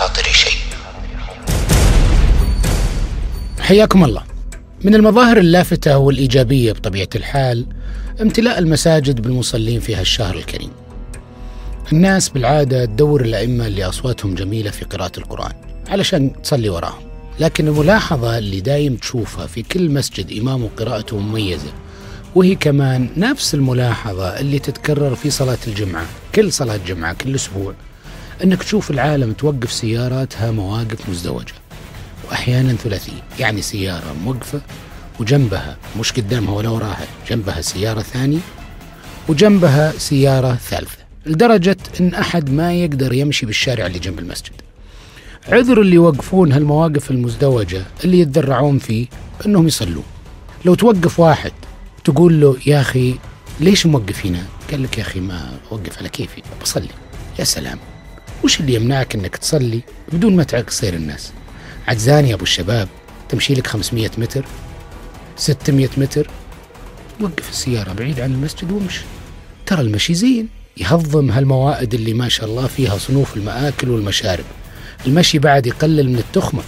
بخاطري شيء. حياكم الله. من المظاهر اللافتة والإيجابية بطبيعة الحال امتلاء المساجد بالمصلين في هالشهر الكريم. الناس بالعادة تدور الأئمة اللي أصواتهم جميلة في قراءة القرآن علشان تصلي وراهم. لكن الملاحظة اللي دايم تشوفها في كل مسجد إمامه قراءته مميزة وهي كمان نفس الملاحظة اللي تتكرر في صلاة الجمعة. كل صلاة جمعة كل أسبوع. أنك تشوف العالم توقف سياراتها مواقف مزدوجة. وأحيانا ثلاثية. يعني سيارة موقفة وجنبها مش قدامها ولا وراها جنبها سيارة ثانية وجنبها سيارة ثالثة. لدرجة أن أحد ما يقدر يمشي بالشارع اللي جنب المسجد. عذر اللي يوقفون هالمواقف المزدوجة اللي يتذرعون فيه أنهم يصلون. لو توقف واحد تقول له يا أخي ليش موقف هنا قال لك يا أخي ما أوقف على كيفي بصلي. يا سلام. وش اللي يمنعك أنك تصلي بدون ما تعق سير الناس؟ عجزان يا أبو الشباب تمشي لك 500 متر 600 متر وقف السيارة بعيد عن المسجد وامشي ترى المشي زين يهضم هالموائد اللي ما شاء الله فيها صنوف المآكل والمشارب. المشي بعد يقلل من التخمة.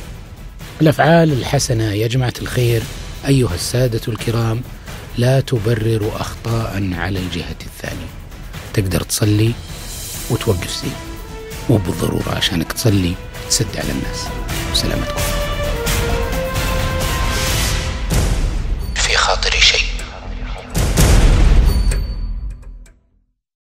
الأفعال الحسنة يا جماعة الخير أيها السادة الكرام لا تبرر أخطاء على الجهة الثانية. تقدر تصلي وتوقف زين مو بالضرورة عشانك تصلي تسد على الناس. وسلامتكم